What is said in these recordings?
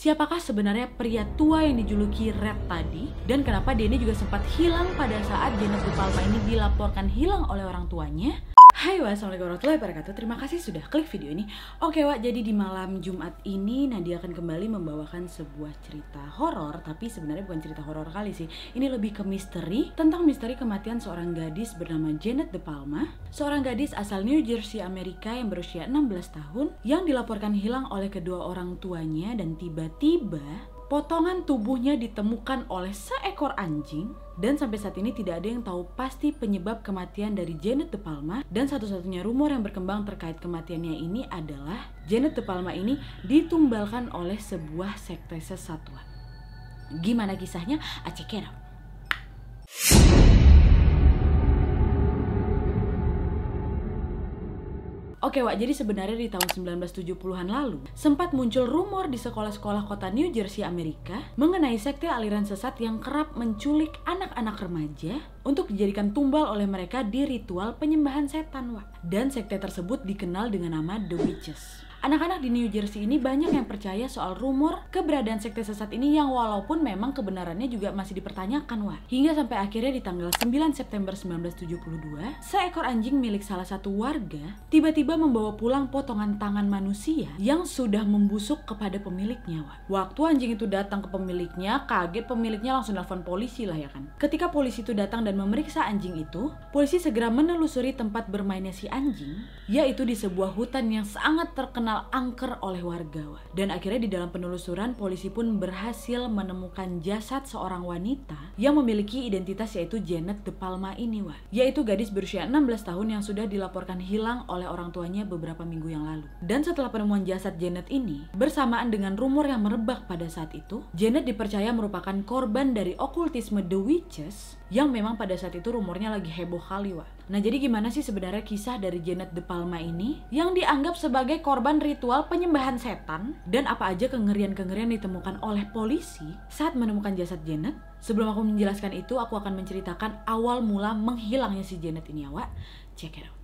siapakah sebenarnya pria tua yang dijuluki Red tadi dan kenapa ini juga sempat hilang pada saat Janet Palma ini dilaporkan hilang oleh orang tuanya. Hai wa, warahmatullahi wabarakatuh. Terima kasih sudah klik video ini. Oke wa, jadi di malam Jumat ini Nadia akan kembali membawakan sebuah cerita horor Tapi sebenarnya bukan cerita horor kali sih. Ini lebih ke misteri Tentang misteri kematian seorang gadis bernama Janet De Palma. Seorang gadis asal New Jersey, Amerika yang berusia 16 tahun Yang dilaporkan hilang oleh kedua orang tuanya Dan tiba-tiba Potongan tubuhnya ditemukan oleh seekor anjing dan sampai saat ini tidak ada yang tahu pasti penyebab kematian dari Janet De Palma dan satu-satunya rumor yang berkembang terkait kematiannya ini adalah Janet De Palma ini ditumbalkan oleh sebuah sekte sesatuan. Gimana kisahnya? Aceh Oke Wak, jadi sebenarnya di tahun 1970-an lalu sempat muncul rumor di sekolah-sekolah kota New Jersey, Amerika mengenai sekte aliran sesat yang kerap menculik anak-anak remaja untuk dijadikan tumbal oleh mereka di ritual penyembahan setan Wak. Dan sekte tersebut dikenal dengan nama The Witches. Anak-anak di New Jersey ini banyak yang percaya soal rumor keberadaan sekte sesat ini yang walaupun memang kebenarannya juga masih dipertanyakan wah. Hingga sampai akhirnya di tanggal 9 September 1972, seekor anjing milik salah satu warga tiba-tiba membawa pulang potongan tangan manusia yang sudah membusuk kepada pemiliknya wah. Waktu anjing itu datang ke pemiliknya, kaget pemiliknya langsung nelfon polisi lah ya kan. Ketika polisi itu datang dan memeriksa anjing itu, polisi segera menelusuri tempat bermainnya si anjing, yaitu di sebuah hutan yang sangat terkenal terkenal angker oleh warga. Dan akhirnya di dalam penelusuran polisi pun berhasil menemukan jasad seorang wanita yang memiliki identitas yaitu Janet De Palma ini, wah. Yaitu gadis berusia 16 tahun yang sudah dilaporkan hilang oleh orang tuanya beberapa minggu yang lalu. Dan setelah penemuan jasad Janet ini, bersamaan dengan rumor yang merebak pada saat itu, Janet dipercaya merupakan korban dari okultisme The Witches yang memang pada saat itu rumornya lagi heboh kali wah. Nah jadi gimana sih sebenarnya kisah dari Janet De Palma ini yang dianggap sebagai korban ritual penyembahan setan dan apa aja kengerian-kengerian ditemukan oleh polisi saat menemukan jasad Janet? Sebelum aku menjelaskan itu, aku akan menceritakan awal mula menghilangnya si Janet ini ya, Wak. Check it out.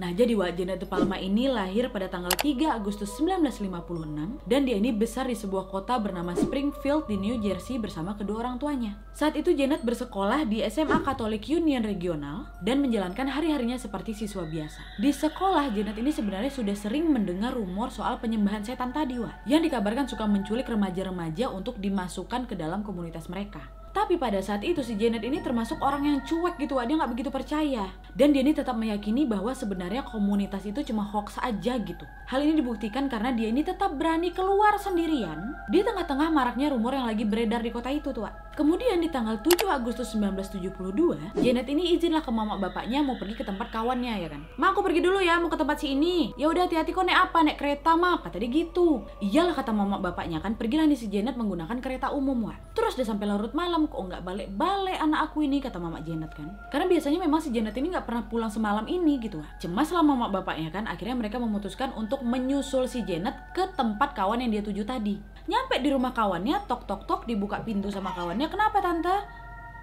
Nah, jadi Janet De Palma ini lahir pada tanggal 3 Agustus 1956 dan dia ini besar di sebuah kota bernama Springfield di New Jersey bersama kedua orang tuanya. Saat itu Janet bersekolah di SMA Catholic Union Regional dan menjalankan hari-harinya seperti siswa biasa. Di sekolah, Janet ini sebenarnya sudah sering mendengar rumor soal penyembahan setan tadi, Wak, yang dikabarkan suka menculik remaja-remaja untuk dimasukkan ke dalam komunitas mereka. Tapi pada saat itu si Janet ini termasuk orang yang cuek gitu, dia nggak begitu percaya. Dan dia ini tetap meyakini bahwa sebenarnya komunitas itu cuma hoax aja gitu. Hal ini dibuktikan karena dia ini tetap berani keluar sendirian di tengah-tengah maraknya rumor yang lagi beredar di kota itu tuh. Kemudian di tanggal 7 Agustus 1972, Janet ini izinlah ke mama bapaknya mau pergi ke tempat kawannya ya kan. Ma aku pergi dulu ya mau ke tempat si ini. Ya udah hati-hati kok naik apa naik kereta mah kata dia gitu. Iyalah kata mama bapaknya kan pergilah nih si Janet menggunakan kereta umum wah. Terus dia sampai larut malam malam kok nggak balik-balik anak aku ini kata mama Janet kan. Karena biasanya memang si Janet ini nggak pernah pulang semalam ini gitu. Cemas lah mama bapaknya kan akhirnya mereka memutuskan untuk menyusul si Janet ke tempat kawan yang dia tuju tadi. Nyampe di rumah kawannya tok tok tok dibuka pintu sama kawannya. Kenapa tante?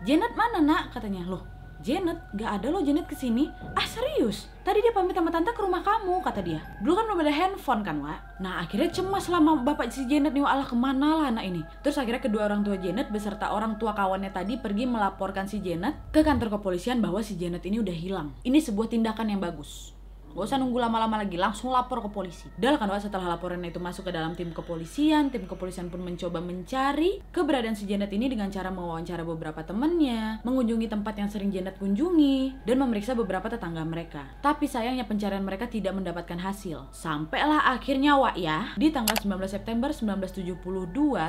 Janet mana nak? Katanya. Loh Janet, gak ada loh Janet ke sini. Ah serius? Tadi dia pamit sama tante ke rumah kamu, kata dia. Dulu kan belum ada handphone kan, Wak? Nah akhirnya cemas lah bapak si Janet nih, Allah ke mana lah anak ini. Terus akhirnya kedua orang tua Janet beserta orang tua kawannya tadi pergi melaporkan si Janet ke kantor kepolisian bahwa si Janet ini udah hilang. Ini sebuah tindakan yang bagus. Gak usah nunggu lama-lama lagi, langsung lapor ke polisi. Dan kan setelah laporan itu masuk ke dalam tim kepolisian, tim kepolisian pun mencoba mencari keberadaan si Janet ini dengan cara mewawancara beberapa temannya, mengunjungi tempat yang sering Janet kunjungi, dan memeriksa beberapa tetangga mereka. Tapi sayangnya pencarian mereka tidak mendapatkan hasil. Sampailah akhirnya Wak ya, di tanggal 19 September 1972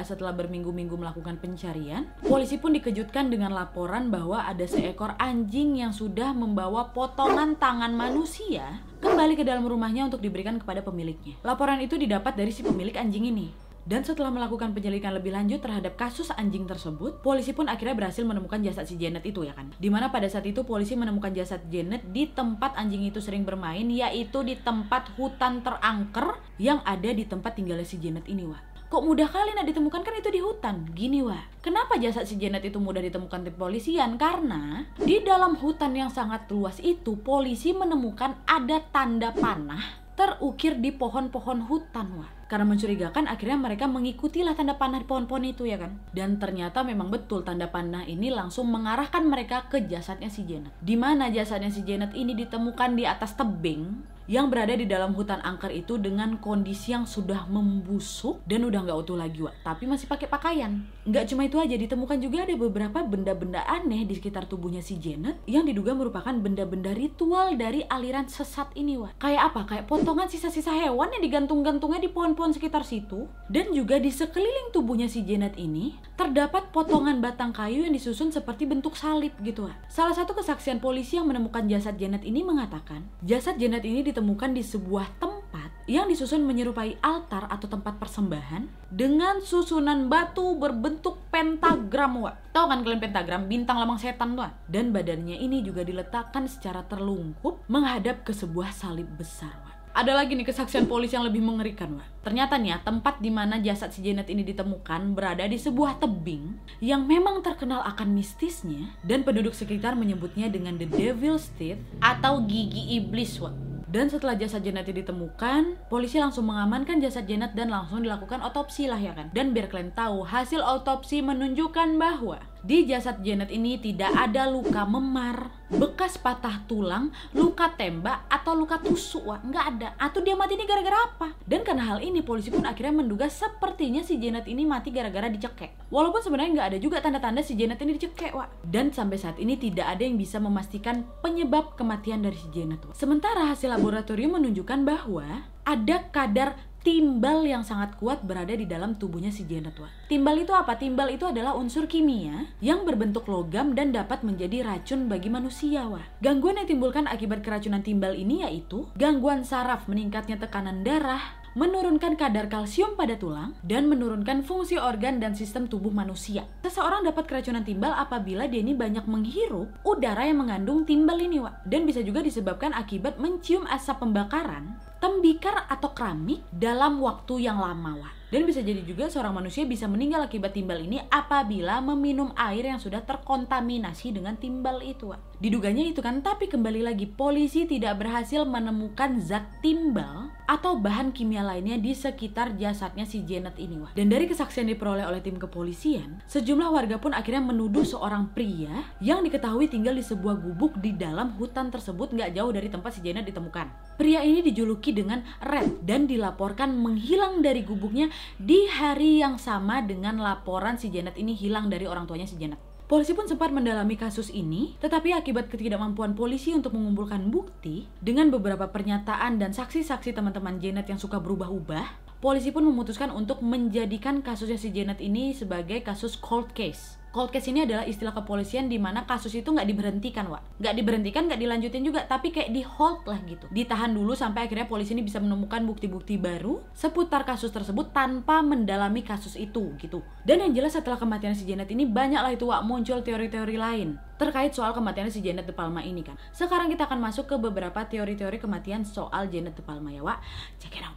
setelah berminggu-minggu melakukan pencarian, polisi pun dikejutkan dengan laporan bahwa ada seekor anjing yang sudah membawa potongan tangan manusia kembali ke dalam rumahnya untuk diberikan kepada pemiliknya. Laporan itu didapat dari si pemilik anjing ini. Dan setelah melakukan penyelidikan lebih lanjut terhadap kasus anjing tersebut, polisi pun akhirnya berhasil menemukan jasad si Janet itu ya kan. Di mana pada saat itu polisi menemukan jasad Janet di tempat anjing itu sering bermain, yaitu di tempat hutan terangker yang ada di tempat tinggalnya si Janet ini wah. Kok mudah kali nak ditemukan kan itu di hutan. Gini wah, kenapa jasad si Janet itu mudah ditemukan tim polisian? Karena di dalam hutan yang sangat luas itu polisi menemukan ada tanda panah terukir di pohon-pohon hutan wah. Karena mencurigakan akhirnya mereka mengikutilah tanda panah di pohon-pohon itu ya kan. Dan ternyata memang betul tanda panah ini langsung mengarahkan mereka ke jasadnya si Janet. Di mana jasadnya si Janet ini ditemukan di atas tebing yang berada di dalam hutan angker itu dengan kondisi yang sudah membusuk dan udah nggak utuh lagi Wak. tapi masih pakai pakaian nggak cuma itu aja ditemukan juga ada beberapa benda-benda aneh di sekitar tubuhnya si Janet yang diduga merupakan benda-benda ritual dari aliran sesat ini Wak. kayak apa kayak potongan sisa-sisa hewan yang digantung-gantungnya di pohon-pohon sekitar situ dan juga di sekeliling tubuhnya si Janet ini terdapat potongan batang kayu yang disusun seperti bentuk salib gitu Wak. salah satu kesaksian polisi yang menemukan jasad Janet ini mengatakan jasad Janet ini ditemukan di sebuah tempat yang disusun menyerupai altar atau tempat persembahan dengan susunan batu berbentuk pentagram wa. Tahu kan kalian pentagram bintang lamang setan tuh? Dan badannya ini juga diletakkan secara terlungkup menghadap ke sebuah salib besar wa. Ada lagi nih kesaksian polisi yang lebih mengerikan, Wak. Ternyata nih ya, tempat di mana jasad si Janet ini ditemukan berada di sebuah tebing yang memang terkenal akan mistisnya dan penduduk sekitar menyebutnya dengan The Devil's Teeth atau gigi iblis, Wak. Dan setelah jasad Janet ditemukan, polisi langsung mengamankan jasad Janet dan langsung dilakukan otopsi lah ya kan. Dan biar kalian tahu, hasil otopsi menunjukkan bahwa di jasad Janet ini tidak ada luka memar, bekas patah tulang, luka tembak, atau luka tusuk. Wah, nggak ada. Atau dia mati ini gara-gara apa? Dan karena hal ini, polisi pun akhirnya menduga sepertinya si Janet ini mati gara-gara dicekek. Walaupun sebenarnya nggak ada juga tanda-tanda si Janet ini dicekek, Wah. Dan sampai saat ini tidak ada yang bisa memastikan penyebab kematian dari si Janet. Wak. Sementara hasil laboratorium menunjukkan bahwa ada kadar timbal yang sangat kuat berada di dalam tubuhnya si Janet Wah. Timbal itu apa? Timbal itu adalah unsur kimia yang berbentuk logam dan dapat menjadi racun bagi manusia Wah. Gangguan yang timbulkan akibat keracunan timbal ini yaitu gangguan saraf, meningkatnya tekanan darah, menurunkan kadar kalsium pada tulang, dan menurunkan fungsi organ dan sistem tubuh manusia. Seseorang dapat keracunan timbal apabila dia ini banyak menghirup udara yang mengandung timbal ini, Wak. Dan bisa juga disebabkan akibat mencium asap pembakaran, tembikar atau keramik dalam waktu yang lama, Wak. Dan bisa jadi juga seorang manusia bisa meninggal akibat timbal ini apabila meminum air yang sudah terkontaminasi dengan timbal itu. Wak. Diduganya itu kan, tapi kembali lagi polisi tidak berhasil menemukan zat timbal atau bahan kimia lainnya di sekitar jasadnya si Janet ini. Wak. Dan dari kesaksian diperoleh oleh tim kepolisian, sejumlah warga pun akhirnya menuduh seorang pria yang diketahui tinggal di sebuah gubuk di dalam hutan tersebut nggak jauh dari tempat si Janet ditemukan. Pria ini dijuluki dengan Red dan dilaporkan menghilang dari gubuknya di hari yang sama dengan laporan si Janet ini hilang dari orang tuanya si Janet. Polisi pun sempat mendalami kasus ini, tetapi akibat ketidakmampuan polisi untuk mengumpulkan bukti dengan beberapa pernyataan dan saksi-saksi teman-teman Janet yang suka berubah-ubah, polisi pun memutuskan untuk menjadikan kasusnya si Janet ini sebagai kasus cold case. Cold case ini adalah istilah kepolisian di mana kasus itu nggak diberhentikan, Wak. Nggak diberhentikan, nggak dilanjutin juga, tapi kayak di hold lah gitu. Ditahan dulu sampai akhirnya polisi ini bisa menemukan bukti-bukti baru seputar kasus tersebut tanpa mendalami kasus itu gitu. Dan yang jelas setelah kematian si Janet ini banyak lah itu Wak muncul teori-teori lain terkait soal kematian si Janet De Palma ini kan. Sekarang kita akan masuk ke beberapa teori-teori kematian soal Janet De Palma ya, Wak. Check it out.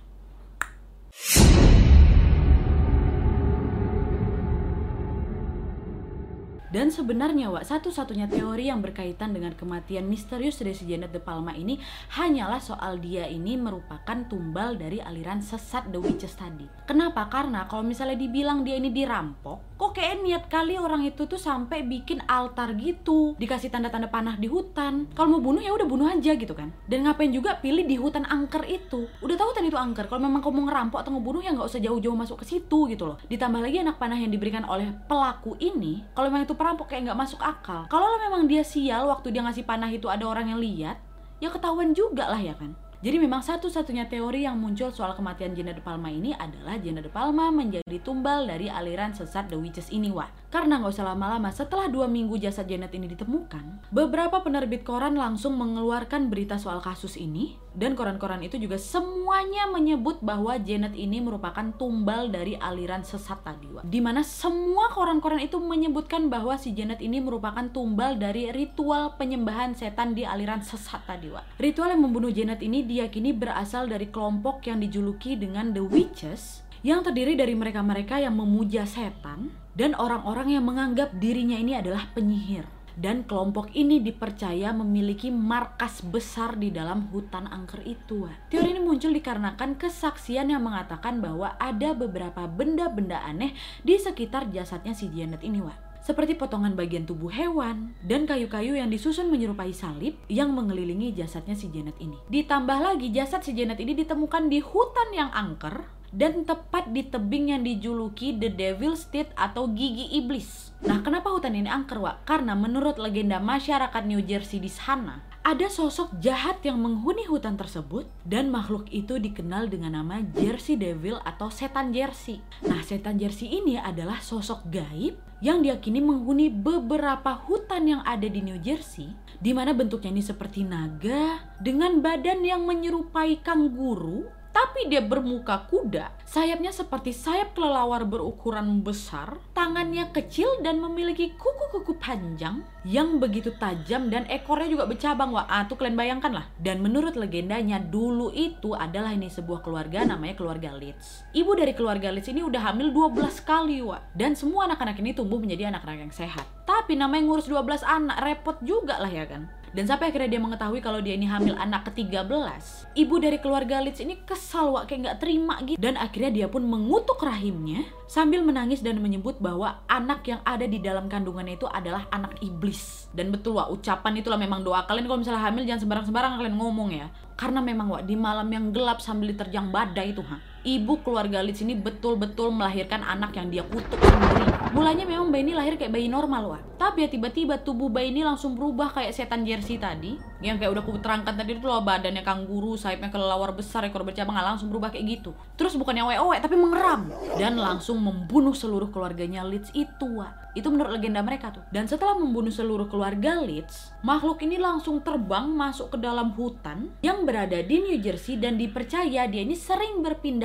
Dan sebenarnya, Wak, satu-satunya teori yang berkaitan dengan kematian misterius dari si Janet De Palma ini hanyalah soal dia ini merupakan tumbal dari aliran sesat The Witches tadi. Kenapa? Karena kalau misalnya dibilang dia ini dirampok, kok kayak niat kali orang itu tuh sampai bikin altar gitu, dikasih tanda-tanda panah di hutan. Kalau mau bunuh ya udah bunuh aja gitu kan. Dan ngapain juga pilih di hutan angker itu? Udah tahu tadi itu angker. Kalau memang kamu mau ngerampok atau ngebunuh ya nggak usah jauh-jauh masuk ke situ gitu loh. Ditambah lagi anak panah yang diberikan oleh pelaku ini, kalau memang itu perampok kayak nggak masuk akal. Kalau memang dia sial waktu dia ngasih panah itu ada orang yang lihat, ya ketahuan juga lah ya kan. Jadi memang satu-satunya teori yang muncul soal kematian Jenna De Palma ini adalah Jenna De Palma menjadi tumbal dari aliran sesat The Witches ini wah. Karena nggak usah lama-lama, setelah dua minggu jasad Janet ini ditemukan, beberapa penerbit koran langsung mengeluarkan berita soal kasus ini, dan koran-koran itu juga semuanya menyebut bahwa Janet ini merupakan tumbal dari aliran sesat tadi, wah. Di mana semua koran-koran itu menyebutkan bahwa si Janet ini merupakan tumbal dari ritual penyembahan setan di aliran sesat tadi, wah. Ritual yang membunuh Janet ini diyakini berasal dari kelompok yang dijuluki dengan The Witches yang terdiri dari mereka-mereka yang memuja setan dan orang-orang yang menganggap dirinya ini adalah penyihir. Dan kelompok ini dipercaya memiliki markas besar di dalam hutan angker itu. Teori ini muncul dikarenakan kesaksian yang mengatakan bahwa ada beberapa benda-benda aneh di sekitar jasadnya si Janet ini, Wak seperti potongan bagian tubuh hewan dan kayu-kayu yang disusun menyerupai salib yang mengelilingi jasadnya si Janet ini. Ditambah lagi jasad si Janet ini ditemukan di hutan yang angker dan tepat di tebing yang dijuluki The Devil's Teeth atau gigi iblis. Nah, kenapa hutan ini angker, Wak? Karena menurut legenda masyarakat New Jersey di sana, ada sosok jahat yang menghuni hutan tersebut dan makhluk itu dikenal dengan nama Jersey Devil atau setan Jersey. Nah, setan Jersey ini adalah sosok gaib yang diyakini menghuni beberapa hutan yang ada di New Jersey, di mana bentuknya ini seperti naga dengan badan yang menyerupai kanguru tapi dia bermuka kuda. Sayapnya seperti sayap kelelawar berukuran besar, tangannya kecil dan memiliki kuku-kuku panjang yang begitu tajam dan ekornya juga bercabang. Wah, ah, tuh kalian bayangkan lah. Dan menurut legendanya dulu itu adalah ini sebuah keluarga namanya keluarga Leeds. Ibu dari keluarga Leeds ini udah hamil 12 kali, Wak. Dan semua anak-anak ini tumbuh menjadi anak-anak yang sehat. Tapi namanya ngurus 12 anak repot juga lah ya kan. Dan sampai akhirnya dia mengetahui kalau dia ini hamil anak ke-13. Ibu dari keluarga Leeds ini kesal wak kayak nggak terima gitu. Dan akhirnya dia pun mengutuk rahimnya sambil menangis dan menyebut bahwa anak yang ada di dalam kandungannya itu adalah anak iblis. Dan betul wak ucapan itulah memang doa kalian kalau misalnya hamil jangan sembarang-sembarang kalian ngomong ya. Karena memang wak di malam yang gelap sambil diterjang badai itu ha ibu keluarga Leeds ini betul-betul melahirkan anak yang dia kutuk sendiri. Mulanya memang bayi ini lahir kayak bayi normal wah. Tapi ya tiba-tiba tubuh bayi ini langsung berubah kayak setan jersey tadi. Yang kayak udah aku terangkan tadi itu loh badannya kanguru, sayapnya kelelawar besar, ekor bercabang langsung berubah kayak gitu. Terus bukan yang wewe tapi mengeram dan langsung membunuh seluruh keluarganya Leeds itu wah. Itu menurut legenda mereka tuh. Dan setelah membunuh seluruh keluarga Leeds, makhluk ini langsung terbang masuk ke dalam hutan yang berada di New Jersey dan dipercaya dia ini sering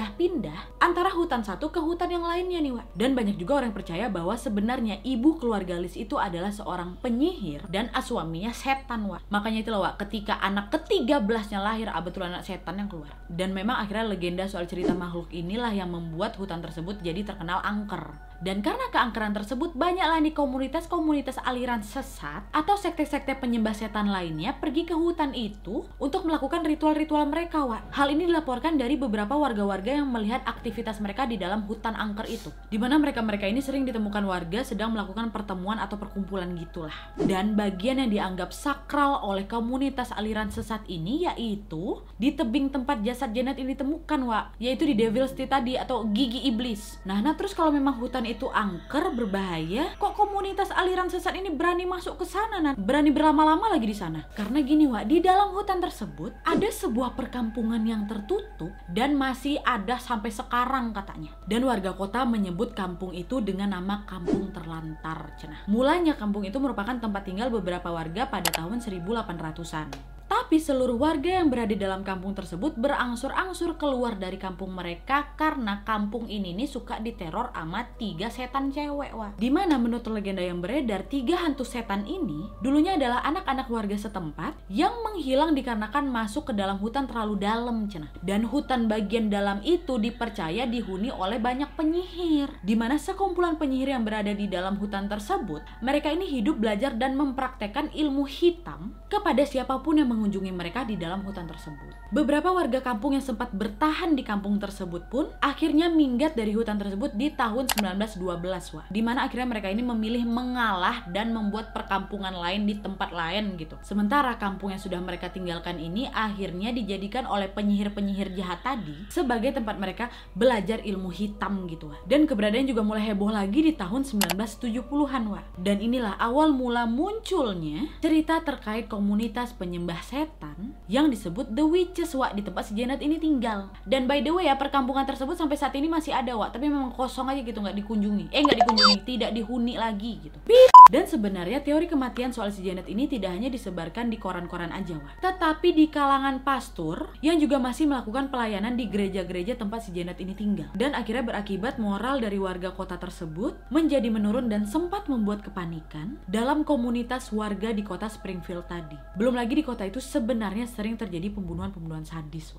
berpindah-pindah antara hutan satu ke hutan yang lainnya nih, Wak. Dan banyak juga orang yang percaya bahwa sebenarnya ibu keluarga Leeds itu adalah seorang penyihir dan suaminya setan, Wak. Makanya itulah, Wak, ketika anak ketiga belasnya lahir, betul anak setan yang keluar. Dan memang akhirnya legenda soal cerita makhluk inilah yang membuat hutan tersebut jadi terkenal angker. Dan karena keangkeran tersebut, banyaklah nih komunitas-komunitas aliran sesat atau sekte-sekte penyembah setan lainnya pergi ke hutan itu untuk melakukan ritual-ritual mereka, Wak. Hal ini dilaporkan dari beberapa warga-warga yang melihat aktivitas mereka di dalam hutan angker itu. Di mana mereka-mereka ini sering ditemukan warga sedang melakukan pertemuan atau perkumpulan gitulah. Dan bagian yang dianggap sakral oleh komunitas aliran sesat ini yaitu di tebing tempat jasad Janet ini ditemukan, Wak. Yaitu di Devil's Teeth tadi atau gigi iblis. Nah, nah terus kalau memang hutan itu angker berbahaya, kok komunitas aliran sesat ini berani masuk ke sana nah berani berlama-lama lagi di sana? Karena gini Wak, di dalam hutan tersebut ada sebuah perkampungan yang tertutup dan masih ada sampai sekarang katanya. Dan warga kota menyebut kampung itu dengan nama Kampung Terlantar Cenah. Mulanya kampung itu merupakan tempat tinggal beberapa warga pada tahun 1800-an. Tapi seluruh warga yang berada dalam kampung tersebut berangsur-angsur keluar dari kampung mereka karena kampung ini nih suka diteror sama tiga setan cewek wah. Di mana menurut legenda yang beredar tiga hantu setan ini dulunya adalah anak-anak warga setempat yang menghilang dikarenakan masuk ke dalam hutan terlalu dalam cenah. Dan hutan bagian dalam itu dipercaya dihuni oleh banyak penyihir. Di mana sekumpulan penyihir yang berada di dalam hutan tersebut mereka ini hidup belajar dan mempraktekkan ilmu hitam kepada siapa pun yang mengunjungi mereka di dalam hutan tersebut. Beberapa warga kampung yang sempat bertahan di kampung tersebut pun akhirnya minggat dari hutan tersebut di tahun 1912 wah. Di mana akhirnya mereka ini memilih mengalah dan membuat perkampungan lain di tempat lain gitu. Sementara kampung yang sudah mereka tinggalkan ini akhirnya dijadikan oleh penyihir-penyihir jahat tadi sebagai tempat mereka belajar ilmu hitam gitu wah. Dan keberadaan juga mulai heboh lagi di tahun 1970-an wah. Dan inilah awal mula munculnya cerita terkait komunitas penyembah setan yang disebut The Witches Wak di tempat si Janet ini tinggal. Dan by the way ya perkampungan tersebut sampai saat ini masih ada Wak, tapi memang kosong aja gitu nggak dikunjungi. Eh nggak dikunjungi, tidak dihuni lagi gitu. Dan sebenarnya teori kematian soal si Janet ini tidak hanya disebarkan di koran-koran aja Wak, tetapi di kalangan pastor yang juga masih melakukan pelayanan di gereja-gereja tempat si Janet ini tinggal. Dan akhirnya berakibat moral dari warga kota tersebut menjadi menurun dan sempat membuat kepanikan dalam komunitas warga di kota Springfield tadi. Belum lagi di kota itu sebenarnya sering terjadi pembunuhan-pembunuhan sadis.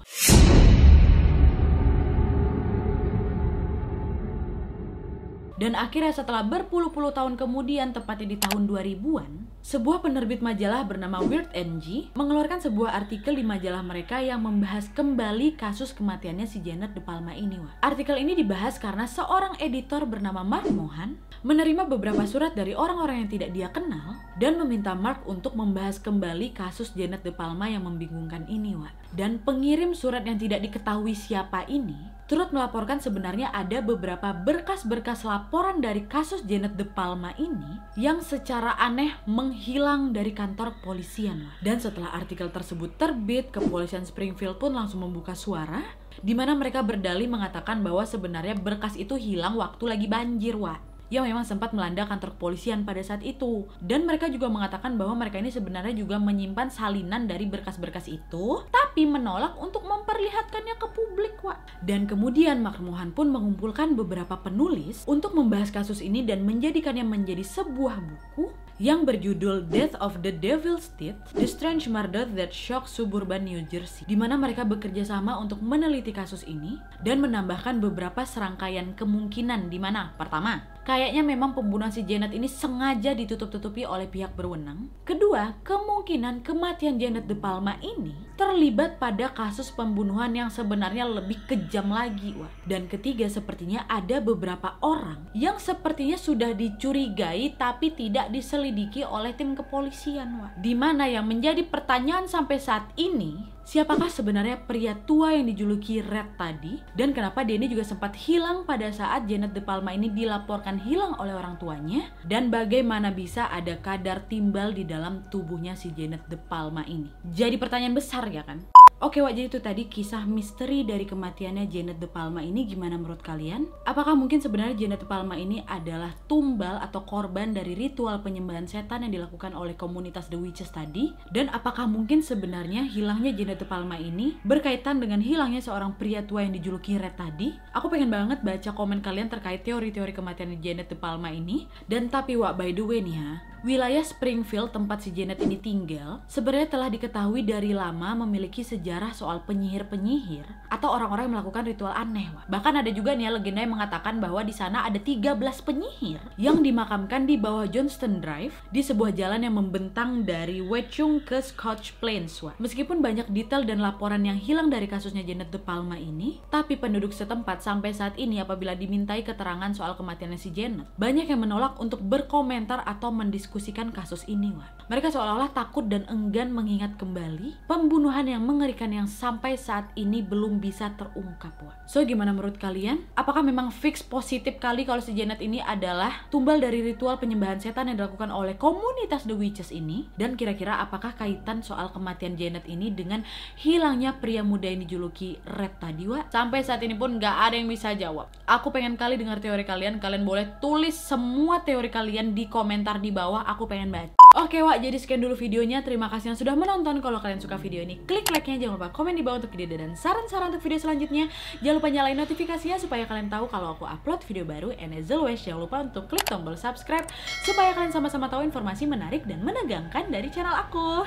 Dan akhirnya setelah berpuluh-puluh tahun kemudian, tepatnya di tahun 2000-an, sebuah penerbit majalah bernama Weird NG mengeluarkan sebuah artikel di majalah mereka yang membahas kembali kasus kematiannya si Janet De Palma ini. Wah. Artikel ini dibahas karena seorang editor bernama Mark Mohan menerima beberapa surat dari orang-orang yang tidak dia kenal dan meminta Mark untuk membahas kembali kasus Janet De Palma yang membingungkan ini, Wah. Dan pengirim surat yang tidak diketahui siapa ini turut melaporkan sebenarnya ada beberapa berkas-berkas laporan dari kasus Janet De Palma ini yang secara aneh menghilang dari kantor kepolisian. Dan setelah artikel tersebut terbit, kepolisian Springfield pun langsung membuka suara di mana mereka berdalih mengatakan bahwa sebenarnya berkas itu hilang waktu lagi banjir, Wak yang memang sempat melanda kantor kepolisian pada saat itu. Dan mereka juga mengatakan bahwa mereka ini sebenarnya juga menyimpan salinan dari berkas-berkas itu, tapi menolak untuk memperlihatkannya ke publik, Wak. Dan kemudian Mark Mohan pun mengumpulkan beberapa penulis untuk membahas kasus ini dan menjadikannya menjadi sebuah buku yang berjudul Death of the Devil's Teeth, The Strange Murder That Shocked Suburban New Jersey, di mana mereka bekerja sama untuk meneliti kasus ini dan menambahkan beberapa serangkaian kemungkinan di mana pertama, kayaknya memang pembunuhan si Janet ini sengaja ditutup-tutupi oleh pihak berwenang. Kedua, kemungkinan kematian Janet De Palma ini terlibat pada kasus pembunuhan yang sebenarnya lebih kejam lagi, wah. Dan ketiga, sepertinya ada beberapa orang yang sepertinya sudah dicurigai tapi tidak diselidiki oleh tim kepolisian, Wak. Di mana yang menjadi pertanyaan sampai saat ini, siapakah sebenarnya pria tua yang dijuluki Red tadi? Dan kenapa ini juga sempat hilang pada saat Janet De Palma ini dilaporkan hilang oleh orang tuanya? Dan bagaimana bisa ada kadar timbal di dalam tubuhnya si Janet De Palma ini? Jadi pertanyaan besar ya kan? Oke Wak, jadi itu tadi kisah misteri dari kematiannya Janet De Palma ini gimana menurut kalian? Apakah mungkin sebenarnya Janet De Palma ini adalah tumbal atau korban dari ritual penyembahan setan yang dilakukan oleh komunitas The Witches tadi? Dan apakah mungkin sebenarnya hilangnya Janet De Palma ini berkaitan dengan hilangnya seorang pria tua yang dijuluki Red tadi? Aku pengen banget baca komen kalian terkait teori-teori kematian Janet De Palma ini. Dan tapi Wak, by the way nih ya, wilayah Springfield tempat si Janet ini tinggal sebenarnya telah diketahui dari lama memiliki sejarah sejarah soal penyihir-penyihir atau orang-orang yang melakukan ritual aneh. Wah. Bahkan ada juga nih ya, legenda yang mengatakan bahwa di sana ada 13 penyihir yang dimakamkan di bawah Johnston Drive di sebuah jalan yang membentang dari Wechung ke Scotch Plains. Wah. Meskipun banyak detail dan laporan yang hilang dari kasusnya Janet De Palma ini, tapi penduduk setempat sampai saat ini apabila dimintai keterangan soal kematiannya si Janet, banyak yang menolak untuk berkomentar atau mendiskusikan kasus ini. Wah. Mereka seolah-olah takut dan enggan mengingat kembali pembunuhan yang mengerikan yang sampai saat ini belum bisa terungkap. Wah. So gimana menurut kalian? Apakah memang fix positif kali kalau si Janet ini adalah tumbal dari ritual penyembahan setan yang dilakukan oleh komunitas The Witches ini? Dan kira-kira apakah kaitan soal kematian Janet ini dengan hilangnya pria muda yang dijuluki Red tadi, Wah? Sampai saat ini pun nggak ada yang bisa jawab. Aku pengen kali dengar teori kalian. Kalian boleh tulis semua teori kalian di komentar di bawah. Aku pengen baca. Oke, Wak. Jadi sekian dulu videonya. Terima kasih yang sudah menonton. Kalau kalian suka video ini, klik like-nya jangan lupa komen di bawah untuk video dan saran-saran untuk video selanjutnya. Jangan lupa nyalain notifikasinya supaya kalian tahu kalau aku upload video baru. And as always, jangan lupa untuk klik tombol subscribe supaya kalian sama-sama tahu informasi menarik dan menegangkan dari channel aku.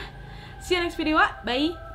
See you next video, bye!